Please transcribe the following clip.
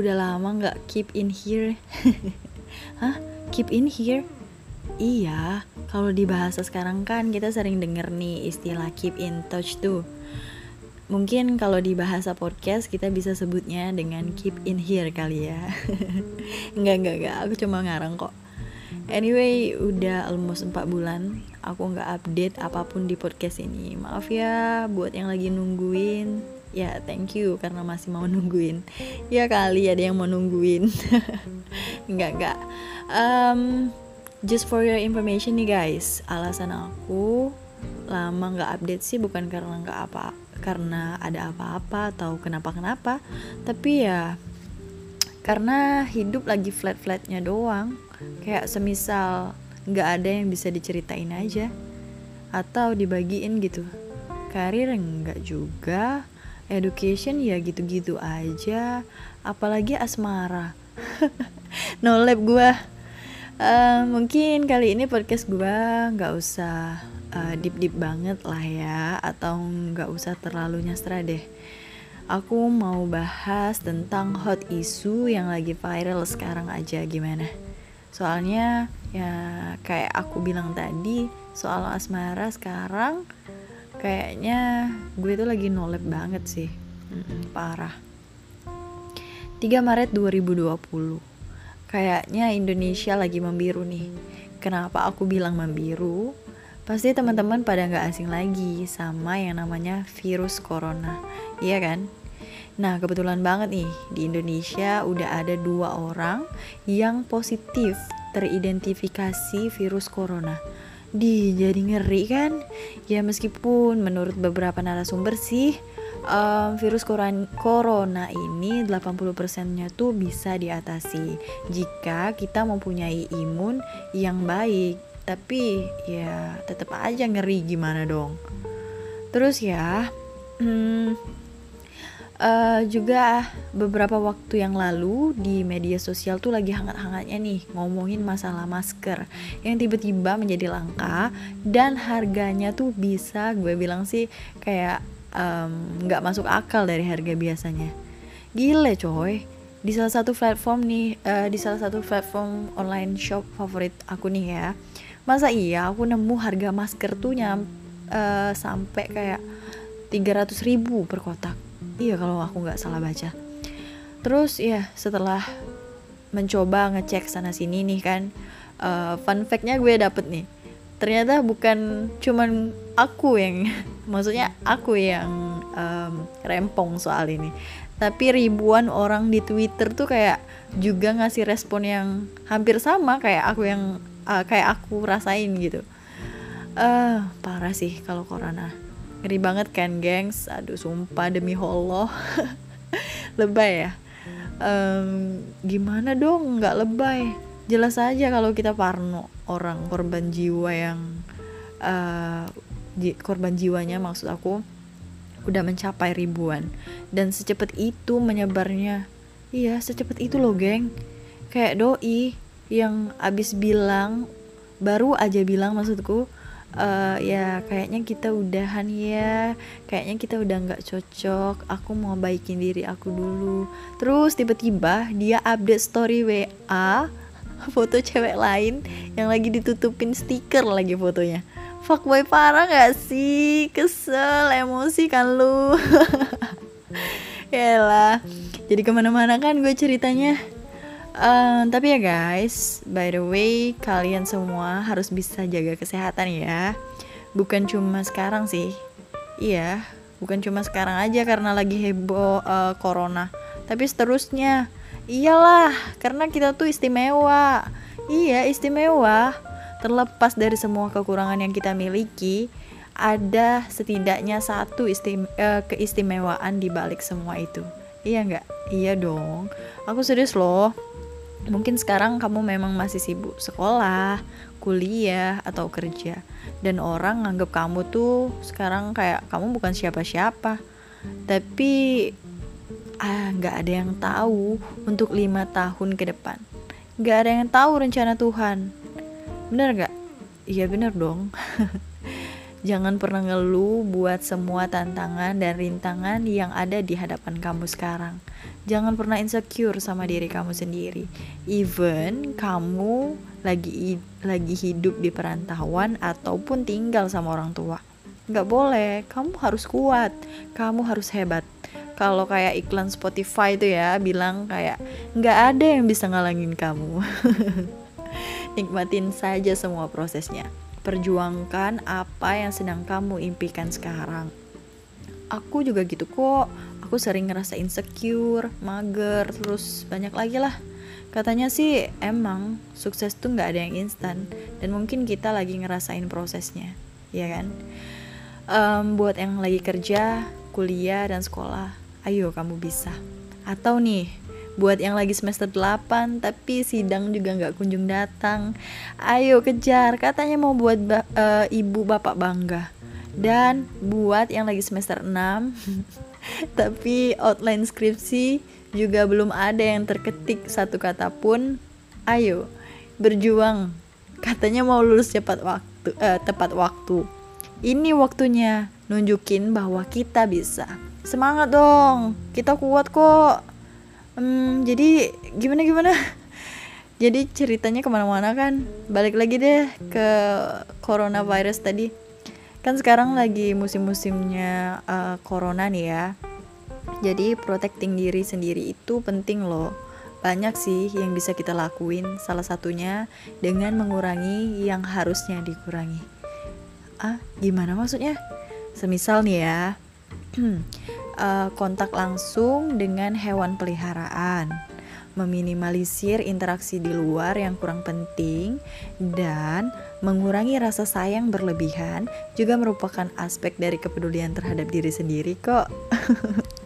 udah lama nggak keep in here. Hah? Keep in here? Iya, kalau di bahasa sekarang kan kita sering denger nih istilah keep in touch tuh. Mungkin kalau di bahasa podcast kita bisa sebutnya dengan keep in here kali ya. enggak, enggak, enggak, aku cuma ngarang kok. Anyway, udah almost 4 bulan aku nggak update apa pun di podcast ini. Maaf ya buat yang lagi nungguin. Ya, thank you karena masih mau nungguin. Ya kali ada yang mau nungguin. enggak, enggak. Um, just for your information nih guys, alasan aku lama nggak update sih bukan karena nggak apa karena ada apa-apa atau kenapa-kenapa, tapi ya karena hidup lagi flat-flatnya doang kayak semisal nggak ada yang bisa diceritain aja atau dibagiin gitu karir enggak juga education ya gitu-gitu aja. Apalagi asmara. No lab gue uh, mungkin kali ini podcast gue nggak usah uh, deep deep banget lah ya atau nggak usah terlalu nyastra deh. Aku mau bahas tentang hot issue yang lagi viral sekarang aja gimana. Soalnya ya kayak aku bilang tadi soal asmara sekarang kayaknya gue tuh lagi nolep banget sih. Mm-mm, parah. 3 Maret 2020 kayaknya Indonesia lagi membiru nih. Kenapa aku bilang membiru? Pasti teman-teman pada nggak asing lagi sama yang namanya virus corona. Iya kan? Nah, kebetulan banget nih, di Indonesia udah ada dua orang yang positif teridentifikasi virus corona. Di jadi ngeri kan? Ya meskipun menurut beberapa narasumber sih um, virus corona ini 80%-nya tuh bisa diatasi jika kita mempunyai imun yang baik. Tapi ya tetap aja ngeri gimana dong. Terus ya, hmm, Uh, juga beberapa waktu yang lalu di media sosial tuh lagi hangat-hangatnya nih ngomongin masalah masker yang tiba-tiba menjadi langka dan harganya tuh bisa gue bilang sih kayak nggak um, masuk akal dari harga biasanya. Gile coy. Di salah satu platform nih uh, di salah satu platform online shop favorit aku nih ya masa iya aku nemu harga masker tuh nyam uh, sampai kayak 300 ribu per kotak iya kalau aku nggak salah baca. Terus ya setelah mencoba ngecek sana sini nih kan uh, fun factnya gue dapet nih. Ternyata bukan cuman aku yang maksudnya aku yang um, rempong soal ini. Tapi ribuan orang di Twitter tuh kayak juga ngasih respon yang hampir sama kayak aku yang uh, kayak aku rasain gitu. Uh, parah sih kalau corona ngeri banget kan gengs? Aduh sumpah demi Allah. Lebay ya? Um, gimana dong? Nggak lebay. Jelas aja kalau kita parno orang korban jiwa yang uh, korban jiwanya maksud aku udah mencapai ribuan. Dan secepat itu menyebarnya. Iya secepat itu loh geng. Kayak doi yang abis bilang baru aja bilang maksudku uh, ya kayaknya kita udahan ya. Kayaknya kita udah nggak cocok. Aku mau baikin diri aku dulu. Terus tiba-tiba dia update story WA foto cewek lain yang lagi ditutupin stiker lagi fotonya. Fuckboy parah gak sih? Kesel emosi kan lu? Yalah. Jadi ke mana-mana kan gue ceritanya Uh, tapi ya guys, by the way, kalian semua harus bisa jaga kesehatan ya. Bukan cuma sekarang sih. Iya, bukan cuma sekarang aja karena lagi heboh uh, corona. Tapi seterusnya. Iyalah, karena kita tuh istimewa. Iya, istimewa. Terlepas dari semua kekurangan yang kita miliki, ada setidaknya satu istim uh, keistimewaan di balik semua itu. Iya nggak? Iya dong. Aku serius loh mungkin sekarang kamu memang masih sibuk sekolah, kuliah atau kerja dan orang nganggap kamu tuh sekarang kayak kamu bukan siapa-siapa. Tapi ah nggak ada yang tahu untuk lima tahun ke depan. Nggak ada yang tahu rencana Tuhan. Bener gak? Iya bener dong. Jangan pernah ngeluh buat semua tantangan dan rintangan yang ada di hadapan kamu sekarang. Jangan pernah insecure sama diri kamu sendiri. Even kamu lagi lagi hidup di perantauan ataupun tinggal sama orang tua. Nggak boleh, kamu harus kuat, kamu harus hebat. Kalau kayak iklan Spotify itu ya bilang kayak nggak ada yang bisa ngalangin kamu. Nikmatin saja semua prosesnya. Perjuangkan apa yang sedang kamu impikan sekarang. Aku juga gitu kok. Aku sering ngerasa insecure, mager, terus banyak lagi lah. Katanya sih emang sukses tuh nggak ada yang instan dan mungkin kita lagi ngerasain prosesnya, ya kan? Um, buat yang lagi kerja, kuliah dan sekolah, ayo kamu bisa. Atau nih, buat yang lagi semester 8 tapi sidang juga nggak kunjung datang. Ayo kejar katanya mau buat ba uh, ibu bapak bangga. Dan buat yang lagi semester 6 tapi outline skripsi juga belum ada yang terketik satu kata pun. Ayo berjuang. Katanya mau lulus cepat waktu uh, tepat waktu. Ini waktunya nunjukin bahwa kita bisa. Semangat dong kita kuat kok hmm, jadi gimana gimana? Jadi ceritanya ke mana-mana kan? Balik lagi deh ke coronavirus tadi. Kan sekarang lagi musim-musimnya uh, corona nih ya. Jadi protecting diri sendiri itu penting loh. Banyak sih yang bisa kita lakuin. Salah satunya dengan mengurangi yang harusnya dikurangi. Ah gimana maksudnya? Semisal nih ya uh, kontak langsung dengan hewan peliharaan, meminimalisir interaksi di luar yang kurang penting, dan mengurangi rasa sayang berlebihan juga merupakan aspek dari kepedulian terhadap diri sendiri kok.